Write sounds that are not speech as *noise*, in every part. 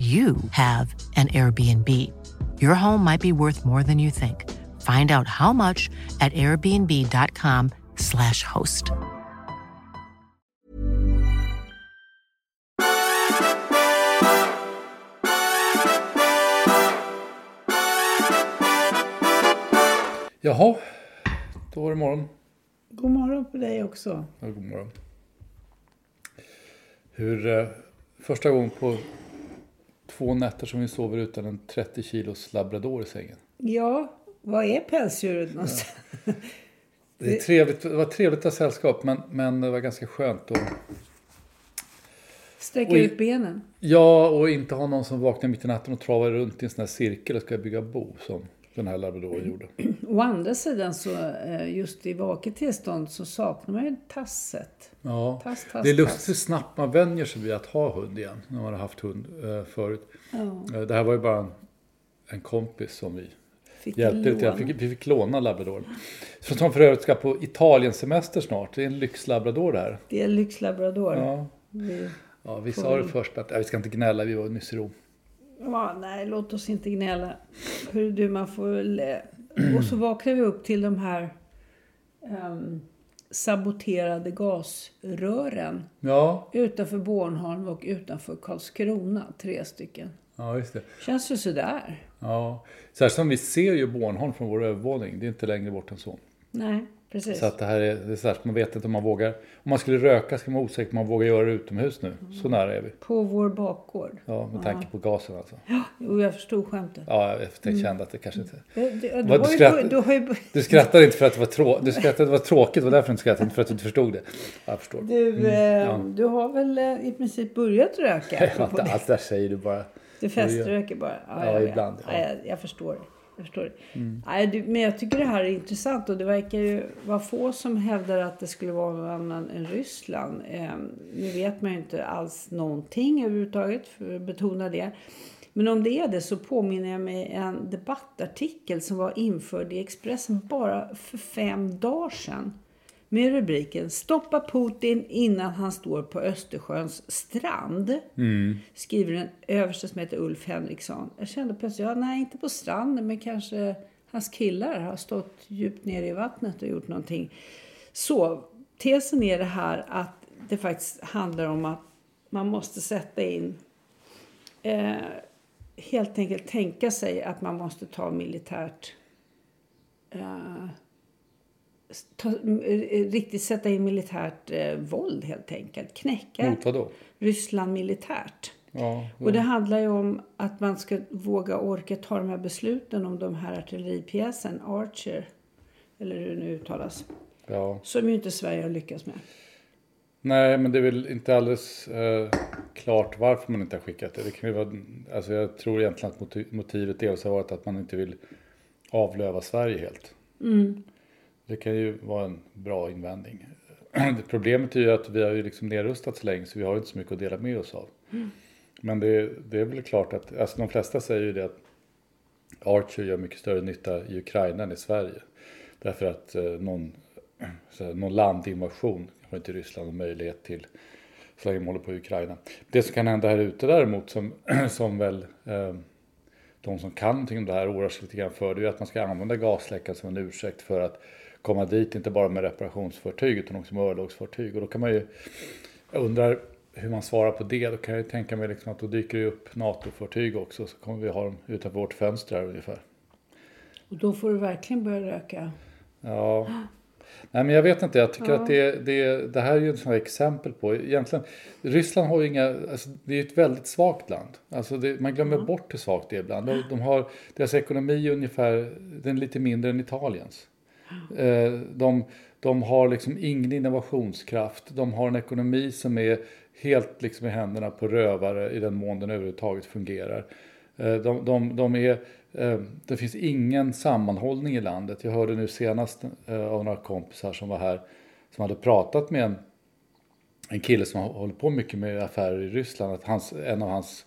you have an Airbnb. Your home might be worth more than you think. Find out how much at airbnb.com/slash host. Jaha, då var det morgon. God morgon på dig också. Ja, god morgon. Hur, eh, första gången på två nätter som vi sover utan en 30 kilos labrador i sängen. Ja, vad är pälsdjuret någonstans? *laughs* Det, är trevligt, det var trevligt att ha sällskap men, men det var ganska skönt att Sträcka ut benen. Ja, och inte ha någon som vaknar mitt i natten och travar runt i en sån här cirkel och ska bygga bo som den här labradoren gjorde. Å andra sidan så eh, just i vaket tillstånd så saknar man ju tasset. Ja, Tass, tass, det är lustigt hur snabbt man vänjer sig vid att ha hund igen. När man har haft hund eh, förut. Eh, Det här var ju bara en, en kompis som vi Fick hjälpte lite. fick, vi fick låna labradoren. Som för övrigt ska på Italien-semester snart. Det är en lyxlabrador det här. Det är lyxlabrador. Ja, Vi, ja vissa har det förspänt. Ja, vi ska inte gnälla, vi var nyss i Rom. Ja, nej, låt oss inte gnälla. Hur du, man får Och så vaknar vi upp till de här ehm, saboterade gasrören Ja, utanför Bornholm och utanför Karlskrona. Tre stycken. ja just det. Känns ju sådär. Ja. Särskilt som vi ser ju Bornholm från vår övervåning. Det är inte längre bort än så. Nej, precis. Så att det här är, det är särskilt, man vet inte om man vågar. Om man skulle röka ska man vara osäker på om man vågar göra det utomhus nu. Så nära är vi. På vår bakgård. Ja, med tanke på gasen alltså. Jo, jag förstod skämtet. Ja, jag kände att det kanske inte... Det, det, du, Vad, har du ju, skratt- du har ju, Du skrattade inte för att det var, trå... du skrattade, det var tråkigt, det var därför du inte skrattade, inte för att du inte förstod det. Ja, jag förstår. du, eh, du har väl eh, i princip börjat röka? *laughs* Ja, På det. allt där säger du bara. Du feströker bara? Ja, jag ibland, ja. Ja, jag, jag förstår. Jag förstår det. Nej, men jag tycker det här är intressant och det verkar ju vara få som hävdar att det skulle vara någon annan än Ryssland. Eh, nu vet man ju inte alls någonting överhuvudtaget, för att betona det. Men om det är det så påminner jag mig en debattartikel som var införd i Expressen bara för fem dagar sedan. Med rubriken Stoppa Putin innan han står på Östersjöns strand. Skriver en överste som heter Ulf Henriksson. Jag kände plötsligt, ja nej inte på stranden men kanske hans killar har stått djupt ner i vattnet och gjort någonting. Så tesen är det här att det faktiskt handlar om att man måste sätta in eh, helt enkelt tänka sig att man måste ta militärt eh, ta, eh, riktigt sätta in militärt eh, våld helt enkelt. Knäcka? Ryssland militärt. Ja, Och det handlar ju om att man ska våga orka ta de här besluten om de här artilleripjäsen Archer, eller hur det nu uttalas, ja. som ju inte Sverige har lyckats med. Nej, men det är väl inte alldeles eh, klart varför man inte har skickat det. det kan ju vara, alltså jag tror egentligen att motiv, motivet dels har varit att man inte vill avlöva Sverige helt. Det kan ju vara en bra invändning. *clears throat* Problemet är ju att vi har ju liksom nedrustat så länge så vi har inte så mycket att dela med oss av. Men det, det är väl klart att, alltså de flesta säger ju det att Archer gör mycket större nytta i Ukraina än i Sverige. Därför att eh, någon, *clears throat* här, någon landinvasion har inte Ryssland någon möjlighet till så länge de håller på i Ukraina. Det som kan hända här ute däremot som, *clears throat* som väl eh, de som kan någonting om det här oroar sig lite grann för det är att man ska använda gasläckan som en ursäkt för att komma dit, inte bara med reparationsfartyg utan också med örlogsfartyg. Och då kan man ju, jag undrar hur man svarar på det. Då kan jag tänka mig liksom att då dyker det upp NATO-fartyg också så kommer vi ha dem utanför vårt fönster här ungefär. Och då får du verkligen börja röka. Ja. Nej men jag vet inte, jag tycker ja. att det, det, det här är ju ett sånt exempel på, egentligen, Ryssland har ju inga, alltså, det är ju ett väldigt svagt land. Alltså det, man glömmer mm. bort hur svagt det är ibland. De, de har, deras ekonomi är ungefär, den är lite mindre än Italiens. Eh, de, de har liksom ingen innovationskraft, de har en ekonomi som är helt liksom i händerna på rövare i den mån den överhuvudtaget fungerar. Eh, de, de, de är, eh, det finns ingen sammanhållning i landet. Jag hörde nu senast eh, av några kompisar som var här som hade pratat med en, en kille som håller på mycket med affärer i Ryssland. Att hans, en av hans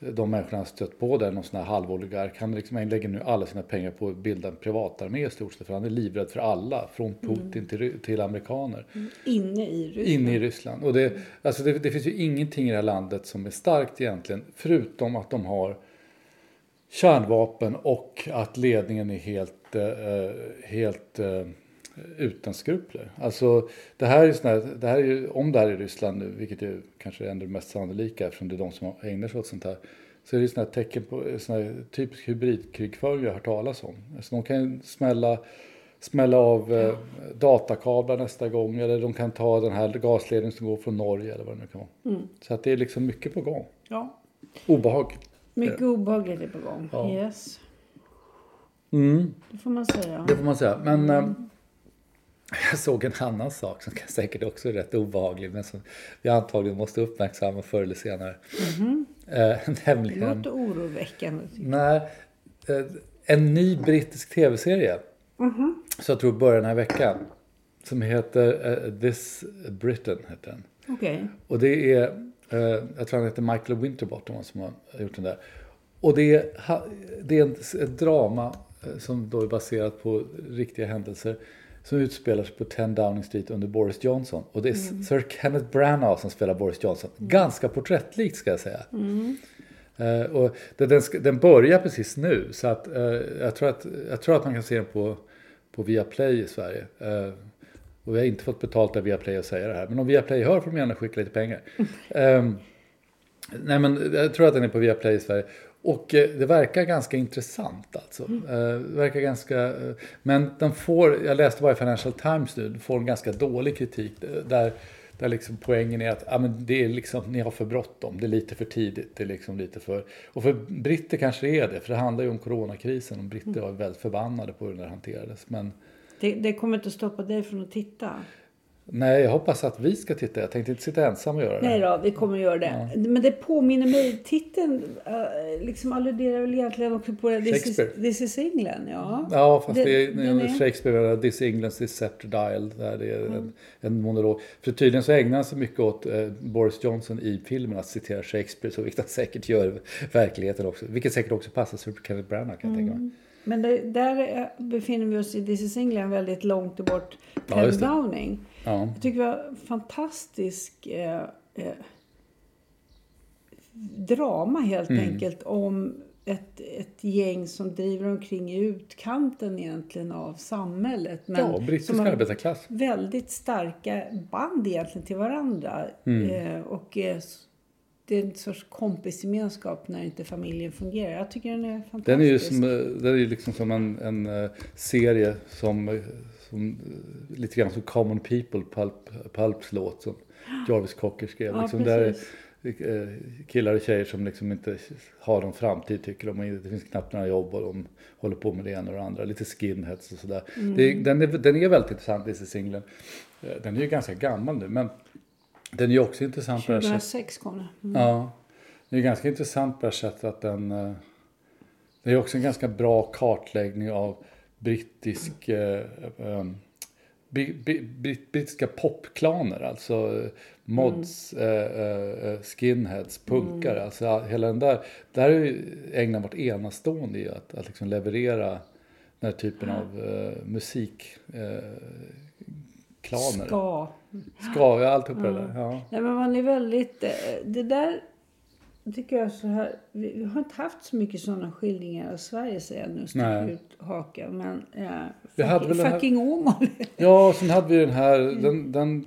de människorna han stött på där, någon sån här halvoligark, han, liksom, han lägger nu alla sina pengar på att bilda en privatarmé i stort sett. För han är livrädd för alla, från mm. Putin mm. till, till amerikaner. Mm. Inne i Ryssland. Inne i Ryssland. Och det, alltså det, det, finns ju ingenting i det här landet som är starkt egentligen, förutom att de har kärnvapen och att ledningen är helt, eh, helt eh, utan skrupler. Alltså, det här är såna, det här är, om det här är Ryssland nu, vilket är kanske är det mest sannolika eftersom det är de som ägnar sig åt sånt här, så är det såna tecken på såna typisk hybridkrigföring jag har hört talas om. Alltså, de kan smälla, smälla av eh, datakablar nästa gång eller de kan ta den här gasledningen som går från Norge eller vad det nu kan vara. Mm. Så att det är liksom mycket på gång. Ja. Obehagligt. Mycket obehagligt är på gång. Ja. Yes. Mm. Det får man säga. Det får man säga. Men mm. Jag såg en annan sak som säkert också är rätt obehaglig men som vi antagligen måste uppmärksamma förr eller senare. Mm -hmm. eh, *laughs* nämligen... Det låter oroväckande. Nej, eh, en ny brittisk tv-serie. Mm -hmm. Så jag tror börjar den här veckan. Som heter uh, This Britain. Heter den. Okay. Och det är, jag tror han heter Michael Winterbottom som har gjort den där. Och det är, det är ett drama eh, som då är baserat på riktiga händelser som utspelar sig på 10 Downing Street under Boris Johnson. Och det är mm. Sir Kenneth Branagh som spelar Boris Johnson. Mm. Ganska porträttlikt ska jag säga. Mm. Uh, och den, den börjar precis nu så att, uh, jag, tror att jag tror att man kan se den på, på Viaplay i Sverige. Uh, och vi har inte fått betalt av Viaplay att säga det här. Men om Viaplay hör får de gärna skicka lite pengar. um, *laughs* nej men jag tror att den är på Viaplay i Sverige. Och eh, det verkar ganska intressant alltså. Mm. Det verkar ganska, eh, men den får, jag läste bara i Financial Times nu, får en ganska dålig kritik där, där liksom poängen är att ja, men det är liksom, ni har för bråttom, det är lite för tidigt. Det är liksom lite för, och för britter kanske det är det, för det handlar ju om coronakrisen och britter mm. var väldigt förbannade på hur det hanterades. Men, det, det kommer inte att stoppa dig från att titta? Nej, jag hoppas att vi ska titta. Jag tänkte inte sitta ensam och göra det. Nej då, vi kommer att göra det. Ja. Men det påminner mig, titeln uh, liksom alluderar väl egentligen också på This is, This is England. Ja, ja fast det, det är, är Shakespeare, This England's Scepter Dial. Där det är mm. en, en monolog. För tydligen så ägnar han sig mycket åt uh, Boris Johnson i filmen att citera Shakespeare. Så *laughs* vilket han säkert gör verkligheten också. Vilket säkert också passar för Kenneth Branagh kan jag mm. tänka mig. Men det, där befinner vi oss i This is England väldigt långt bort. Ja, Downing. Ja. Jag tycker det var fantastisk eh, eh, drama helt mm. enkelt om ett, ett gäng som driver omkring i utkanten egentligen av samhället. Men ja, brittisk arbetarklass. Väldigt starka band egentligen till varandra. Mm. Eh, och eh, det är en sorts kompisgemenskap när inte familjen fungerar. Jag tycker den är fantastisk. Den är ju som, den är liksom som en, en uh, serie som, som uh, lite grann som Common People, Pulp, Pulps låt som *gasps* Jarvis Cocker skrev. Ja, liksom där, killar och tjejer som liksom inte har någon framtid tycker de. Det finns knappt några jobb och de håller på med det ena och det andra. Lite skinheads och sådär. Mm. den, är, den är väldigt intressant, is England. Den är ju ganska gammal nu men den är ju också intressant 2006 kom den. Mm. Ja. Det är ganska intressant på det sättet att den... Eh, det är också en ganska bra kartläggning av brittisk eh, eh, bi- bi- brittiska popklaner, alltså mods, eh, eh, skinheads, punkare. Alltså hela den där, där har ju England varit enastående i att, att liksom leverera den här typen av eh, musik. Eh, klaner. Ska. Ska, ja, alltihopa det där. Ja. Nej, men man är väldigt... eh, Det där tycker jag så här... Vi har inte haft så mycket sådana skildringar av Sverige, säger jag nu. Sticker ut hakan. Men eh, Vi hade fucking, den Åmål. *laughs* Ja, sen hade vi den här, den, den,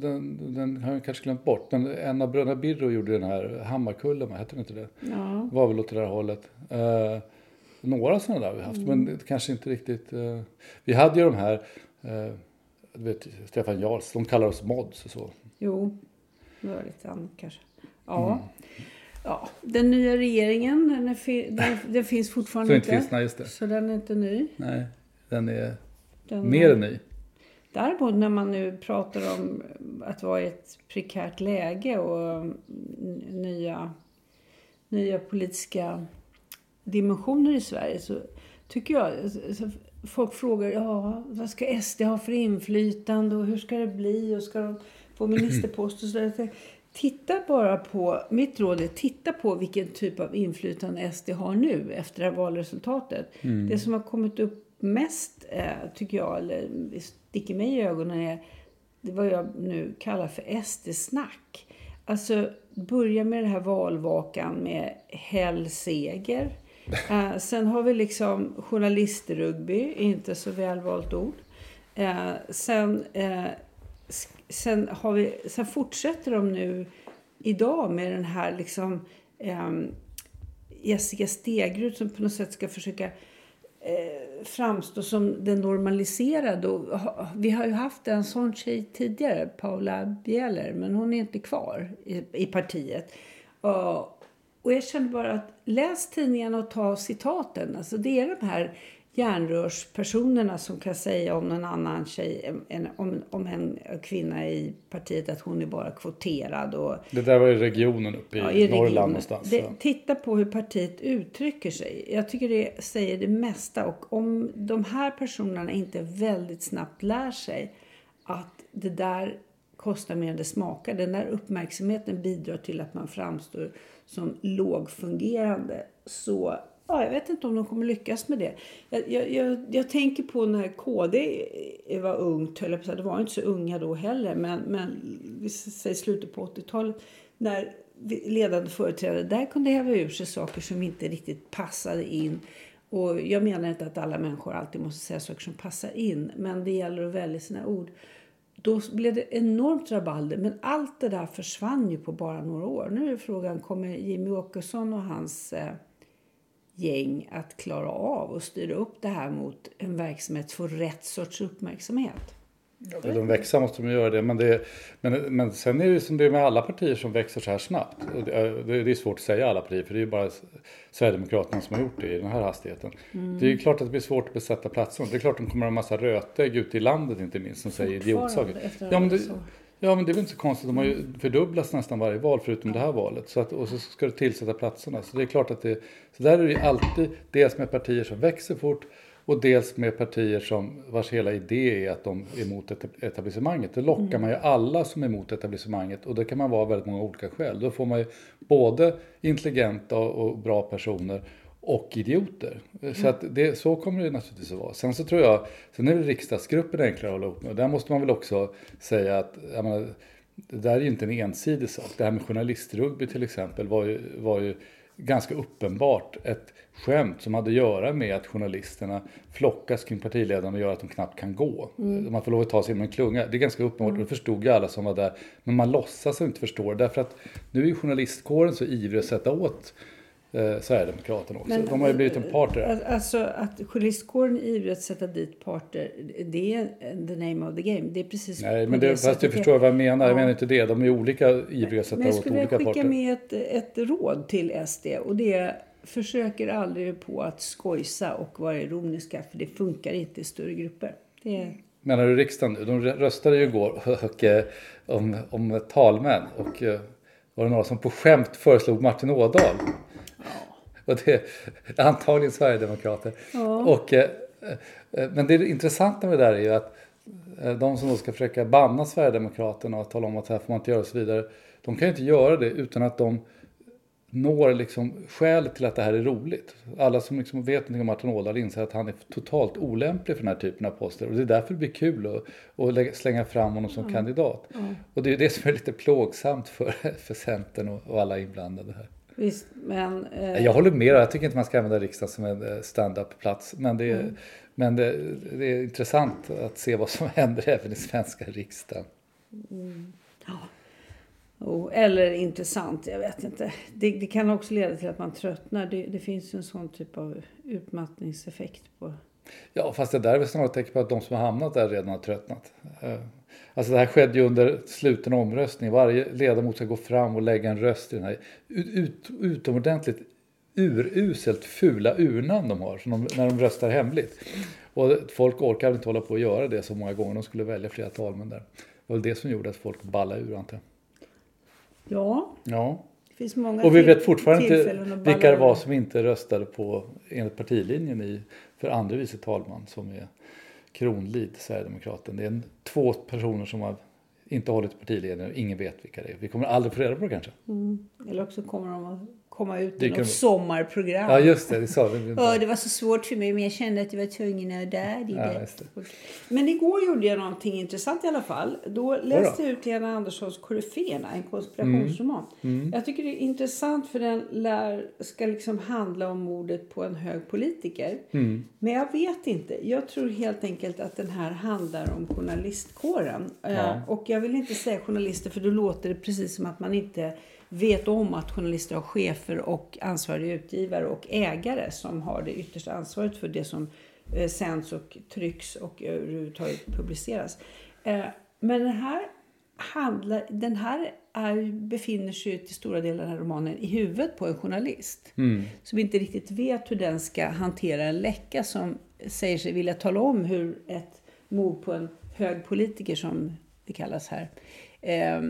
den, den har jag kanske glömt bort. Men en av bröderna Birro gjorde den här Hammarkullen, hette den inte det? ja. Var väl åt det där hållet. Eh, några sådana där har vi haft, Mm. men kanske inte riktigt. Eh, vi hade ju de här, du vet Stefan Jarls, de kallar oss mods och så. Jo, det var lite annat kanske. Ja. Mm. ja. Den nya regeringen, den, fi- den, den finns fortfarande Så inte finns, nej just det. Så den är inte ny. Nej, den är Den, mer än ny. Däremot när man nu pratar om att vara i ett prekärt läge och mm, nya, nya politiska dimensioner i Sverige så tycker jag, folk frågar ja, vad ska SD ha för inflytande och hur ska det bli och ska de få ministerpost och sådär. Titta bara på, mitt råd är titta på vilken typ av inflytande SD har nu efter valresultatet. Det som har kommit upp mest, eh, tycker jag, eller sticker mig i ögonen är det vad jag nu kallar för SD-snack. Alltså börja med det här valvakan med hell seger. Eh, sen har vi liksom journalistrugby, inte så välvalt ord. Eh, sen, eh, sen, har vi, sen fortsätter de nu idag med den här liksom ehm, Jessica Stegrud som på något sätt ska försöka eh, framstå som den normaliserade. Och, ha, vi har ju haft en sån tjej tidigare, Paula Bieler, men hon är inte kvar i, i partiet. Och, och jag känner bara att läs tidningarna och ta citaten. Alltså det är de här järnrörspersonerna som kan säga om någon annan tjej, en, om, om en kvinna i partiet att hon är bara kvoterad och Det där var i regionen uppe i, Ja, i Norrland regionen. någonstans. Det, ja. titta på hur partiet uttrycker sig. Jag tycker det säger det mesta. Och om de här personerna inte väldigt snabbt lär sig att det där kostar mer än det smakar. Den där uppmärksamheten bidrar till att man framstår som lågfungerande. Så ja, jag vet inte om de kommer lyckas med det. Jag, jag, jag, jag tänker på när KD var ungt, höll jag på. Det var inte så unga då heller, men, men vi säger slutet på 80-talet. När ledande företrädare där kunde häva ur sig saker som inte riktigt passade in. Och jag menar inte att alla människor alltid måste säga saker som passar in, men det gäller att välja sina ord. Då blev det enormt rabalder, men allt det där försvann ju på bara några år. Nu är frågan, kommer Jimmy Åkesson och hans eh, gäng att klara av och styra upp det här mot en verksamhet för rätt sorts uppmärksamhet? Vill de växa måste de göra det. Men, det, men, men sen är det som det är med alla partier som växer så här snabbt. Och det, är- det är svårt att säga alla partier för det är ju bara Sverigedemokraterna som har gjort det i den här hastigheten. Det är ju klart att det blir svårt att besätta platserna. Det är klart att de kommer att ha en massa rötägg ute i landet inte minst som säger idiotsaker. Ja men, det, ja men det är väl inte så konstigt. De har ju fördubblats nästan varje val förutom det här valet. Så att, och så ska det tillsätta platserna. Så det är klart att det, så där är det ju alltid dels med partier som växer fort och dels med partier som, vars hela idé är att de är emot et- etablissemanget. Då lockar man ju alla som är emot etablissemanget och det kan man vara av väldigt många olika skäl. Då får man ju både intelligenta och bra personer och idioter. Så, att det, så kommer det naturligtvis att vara. Sen så tror jag, sen är väl riksdagsgruppen enklare att hålla ihop med. Där måste man väl också säga att, jag menar, det där är ju inte en ensidig sak. Det här med journalistrugby till exempel var ju, var ju ganska uppenbart ett skämt som hade att göra med att journalisterna flockas kring partiledaren och gör att de knappt kan gå. Man får lov att ta sig in med en klunga. Det är ganska uppenbart och det förstod ju alla som var där. Men man låtsas inte förstå det därför att nu är journalistkåren så ivrig att sätta åt eh, Sverigedemokraterna också. de har ju blivit en part i det. Al- Alltså att journalistkåren ivrig att sätta dit parter, det är the name of the game. Det är precis Nej, men det, fast sättet du förstår vad jag menar. Jag Ja. menar inte det. De är olika ivriga att sätta Men jag åt skulle olika skicka parter. med ett, ett råd till SD och det är försöker aldrig på att skojsa och vara ironiska för det funkar inte i större grupper. Det är, Menar du riksdagen nu? De röstade ju igår *laughs* och, eh, om, om talmän och eh, var det några som på skämt föreslog Martin Ådahl. *laughs* Och det är antagligen Sverigedemokrater. Och, eh, eh, men det intressanta med det där är ju att eh, de som då ska försöka banna Sverigedemokraterna och tala om att så här får man inte göra och så vidare. De kan ju inte göra det utan att de når liksom skälet till att det här är roligt. Alla som liksom vet någonting om Martin Ådahl inser att han är totalt olämplig för den här typen av poster. Och det är därför det blir kul att, att slänga fram honom som mm. kandidat. Mm. Och det är det som är lite plågsamt för, *laughs* för Centern och, och alla inblandade här. Visst, men... Eh... Jag håller med, jag tycker inte man ska använda riksdagen som en eh, stand-up-plats. Men, det, mm. men det, det, är intressant att se vad som *laughs* händer även i svenska riksdagen. Mm. Ja. Oh, eller intressant, jag vet inte. Det, det, kan också leda till att man tröttnar. Det, det finns en sån typ av utmattningseffekt på... Ja, fast det där är väl snarare ett tecken på att de som har hamnat där redan har tröttnat. Alltså det här skedde ju under sluten omröstning. Varje ledamot ska gå fram och lägga en röst i den här ut, utomordentligt uruselt fula urnan de har de, när de röstar hemligt. Och folk orkar inte hålla på att göra det så många gånger. De skulle välja flera talmän där. Det var väl det som gjorde att folk ballade ur antar jag. Ja. ja. Det finns många Och vi vet fortfarande inte vilka det var som inte röstade på enligt partilinjen i, för andre vice talman som är Kronlid, Sverigedemokraten. Det är en, två personer som har inte hållit partiledningen och ingen vet vilka det är. Vi kommer aldrig få reda på det kanske. Mm. Eller också kommer de att komma ut i något sommarprogram. Ja, just det. Det, sa vi. *laughs* ja, det var så svårt för mig, men jag kände att jag var tvungen att där i ja, det. Men igår gjorde jag någonting intressant i alla fall. Då läste jag ut Lena Anderssons Koryféerna, en konspirationsroman. Mm. Mm. Jag tycker det är intressant för den lär, ska liksom handla om mordet på en hög politiker. Mm. Men jag vet inte. Jag tror helt enkelt att den här handlar om journalistkåren. Ja. Eh, och jag vill inte säga journalister för då låter det precis som att man inte vet om att journalister har chefer och ansvariga utgivare och ägare som har det yttersta ansvaret för det som eh, sänds och trycks och överhuvudtaget publiceras. Eh, men den här, handlar, den här är, befinner sig till stora delar av den här romanen i huvudet på en journalist. Mm. Som inte riktigt vet hur den ska hantera en läcka som säger sig vilja tala om hur ett mord på en hög politiker som det kallas här eh,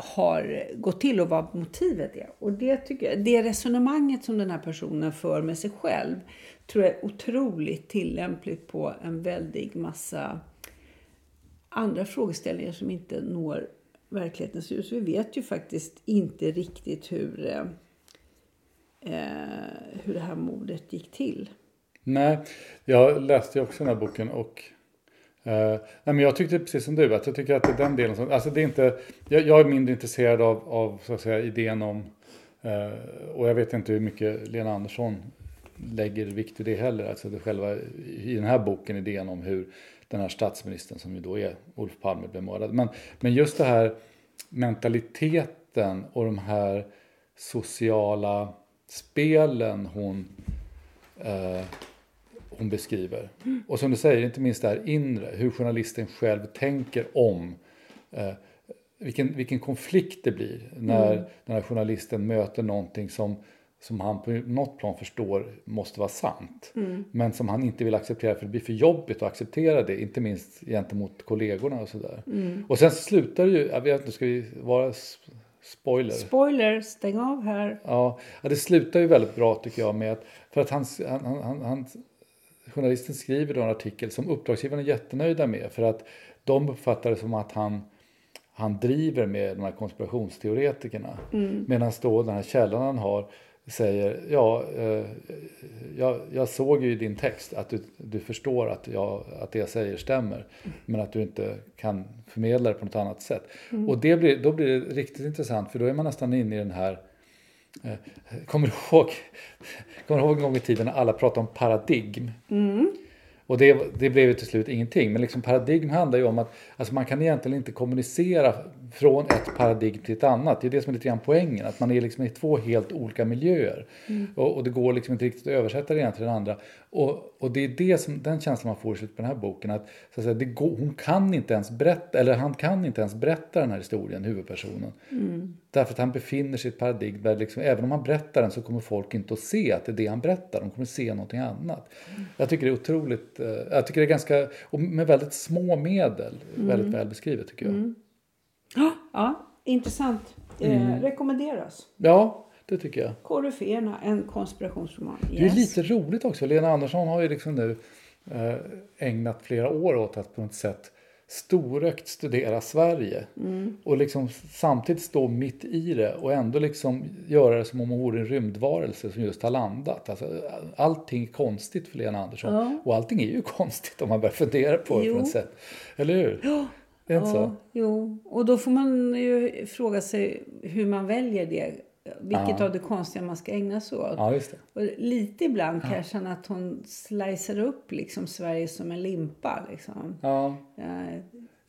har gått till och vad motivet är. Och det, tycker jag, det resonemanget som den här personen för med sig själv tror jag är otroligt tillämpligt på en väldig massa andra frågeställningar som inte når verklighetens ljus. Vi vet ju faktiskt inte riktigt hur, eh, eh, hur det här mordet gick till. Nej, jag läste ju också den här boken och Uh, nej, men jag tyckte precis som du, att jag tycker att det är den delen som, alltså det är inte, jag, jag är mindre intresserad av, av så att säga, idén om, uh, och jag vet inte hur mycket Lena Andersson lägger vikt i det heller, alltså det själva, i den här boken, idén om hur den här statsministern som ju då är Olof Palme blev mördad. Men, men just det här mentaliteten och de här sociala spelen hon uh, hon beskriver. Och som du säger, inte minst det här inre, hur journalisten själv tänker om eh, vilken, vilken konflikt det blir när mm. den här journalisten möter någonting som, som han på något plan förstår måste vara sant. Mm. Men som han inte vill acceptera för det blir för jobbigt att acceptera det, inte minst gentemot kollegorna och sådär. Mm. Och sen slutar det ju, jag vet inte, ska vi vara spoiler? Spoiler, stäng av här. Ja, det slutar ju väldigt bra tycker jag med att, för att han, han, han journalisten skriver då en artikel som uppdragsgivaren är jättenöjda med för att de uppfattar det som att han, han driver med de här konspirationsteoretikerna. Mm. Medan då den här källan han har säger ja, eh, jag, jag, såg ju i din text att du, du förstår att, jag, att det jag säger stämmer mm. men att du inte kan förmedla det på något annat sätt. Mm. Och det blir, då blir det riktigt intressant för då är man nästan inne i den här Eh, kommer du ihåg, kommer du ihåg en gång i tiden när alla pratade om paradigm? Mm. Och det, det blev ju till slut ingenting. Men liksom paradigm handlar ju om att alltså man kan egentligen inte kommunicera från ett paradigm till ett annat. Det är det som är lite grann poängen. Att man är liksom i två helt olika miljöer. Mm. Och, och, det går liksom inte riktigt att översätta det ena till det andra. Och, och det är det som, den känslan man får i slutet på den här boken. Att, så att säga, det går, hon kan inte ens berätta, eller han kan inte ens berätta den här historien, huvudpersonen. Mm. Därför att han befinner sig i ett paradigm där liksom, även om han berättar den så kommer folk inte att se att det är det han berättar. De kommer att se någonting annat. Mm. Jag tycker det är otroligt, eh, jag tycker det är ganska, och med väldigt små medel, mm. väldigt väl beskrivet tycker jag. Mm. Ja, intressant. Eh, mm. rekommenderas. Ja, det tycker jag. Koryféerna, en konspirationsroman. Yes. Det är lite roligt också. Lena Andersson har ju liksom nu eh, ägnat flera år åt att på något sätt storökt studera Sverige och liksom samtidigt stå mitt i det och ändå liksom göra det som om hon vore en rymdvarelse som just har landat. Alltså, allting är konstigt för Lena Andersson och allting är ju *laughs* konstigt om man börjar fundera på det Jo. på något sätt. Eller hur? Ja. Det är inte så? Jo, och då får man ju fråga sig hur man väljer det. Vilket av det konstiga man ska ägna sig åt. Ja. Och lite ibland kan jag känna att hon slicear upp liksom Sverige som en limpa. Liksom. Ja. Ja,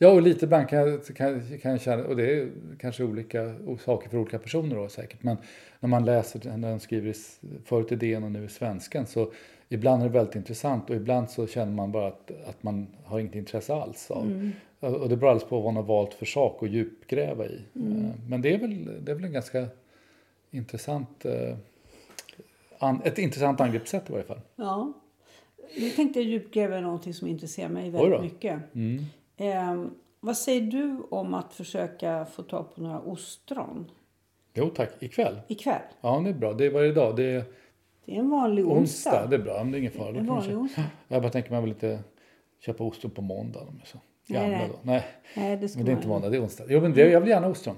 Ja, och lite ibland kan jag, kan, kan jag känna, och det är kanske olika saker för olika personer då säkert, men när man läser, när den skriver förut i DN och nu i Svenskan, så ibland är det väldigt intressant och ibland så känner man bara att, att man har inget intresse alls av. Och det beror alldeles på vad man har valt för sak att djupgräva i. Eh, Men det är väl, det är väl en ganska intressant, eh, ett intressant angreppssätt i varje fall. Ja. Nu tänkte jag djupgräva i någonting som intresserar mig väldigt mycket. Ehm, vad säger du om att försöka få tag på några ostron Jo tack, ikväll. ikväll? Ja, det är bra. Det är varje dag. Det är Det är en vanlig onsdag. onsdag. Det är bra, men det är ingen fara. En vanlig onsdag. Jag bara tänker man vill inte köpa ostron på måndag. De är så Nej, gamla nej. då. Nej, Nej, det men det är inte måndag, det är onsdag. Jo, men det, jag vill gärna ostron.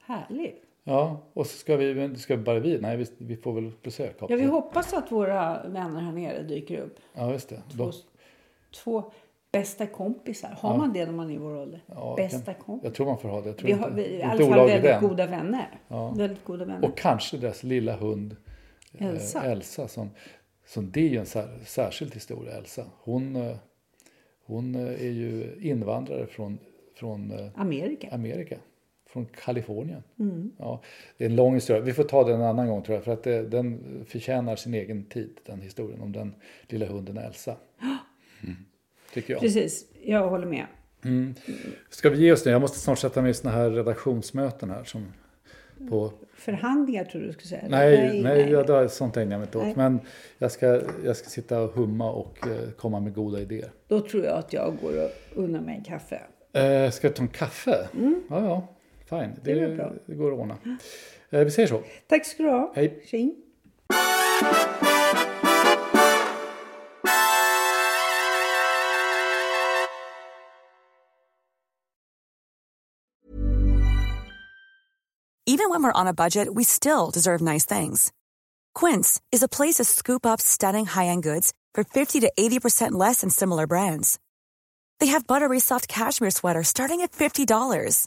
Härligt. Ja, och så ska vi, ska bara vi? Nej, vi, vi får väl besök. Ja, vi hoppas att våra vänner här nere dyker upp. Ja, just det. Två, två bästa kompisar. Har man det när man är i vår ålder? ja, bästa kan, kompisar. jag tror man får ha det. Jag tror Vi inte, har vi, i alla fall väldigt vän. goda vänner. Väldigt goda vänner. Och kanske deras lilla hund eh, Elsa. Elsa som, som det är ju en sär, särskild historia, Elsa. Hon, eh, hon eh, är ju invandrare från, från eh, Amerika. Amerika. Från Kalifornien. Mm. Ja, det är en lång historia. Vi får ta den en annan gång tror jag. För att det, den förtjänar sin egen tid. Den historien om den lilla hunden Elsa. *gasps* Mm. Tycker jag. Precis, jag håller med. Ska vi ge oss nu? Jag måste snart sätta mig i såna här redaktionsmöten här. Som på, Förhandlingar tror du du skulle säga? nej, nej, ja, det, sånt ägnar jag mig inte åt. Nej. Men jag ska, jag ska sitta och humma och eh, komma med goda idéer. Då tror jag att jag går och unnar mig en kaffe. Eh, ska jag ta en kaffe? Ja, ja. Fine. Det, går bra. det går att ordna. Eh, vi säger så. Tack ska du ha. Hej. Tjing. Even when we're on a budget, we still deserve nice things. Quince is a place to scoop up stunning high-end goods for 50 to 80% less than similar brands. They have buttery soft cashmere sweaters starting at $50,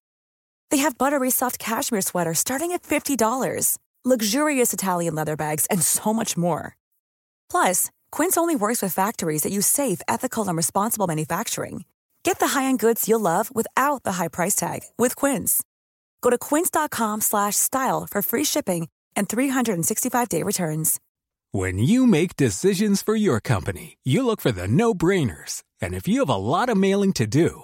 They have buttery soft cashmere sweaters starting at $50, luxurious Italian leather bags, and so much more. Plus, Quince only works with factories that use safe, ethical, and responsible manufacturing. Get the high-end goods you'll love without the high price tag with Quince. Go to quince.com slash style for free shipping and 365-day returns. When you make decisions for your company, you look for the no-brainers. And if you have a lot of mailing to do,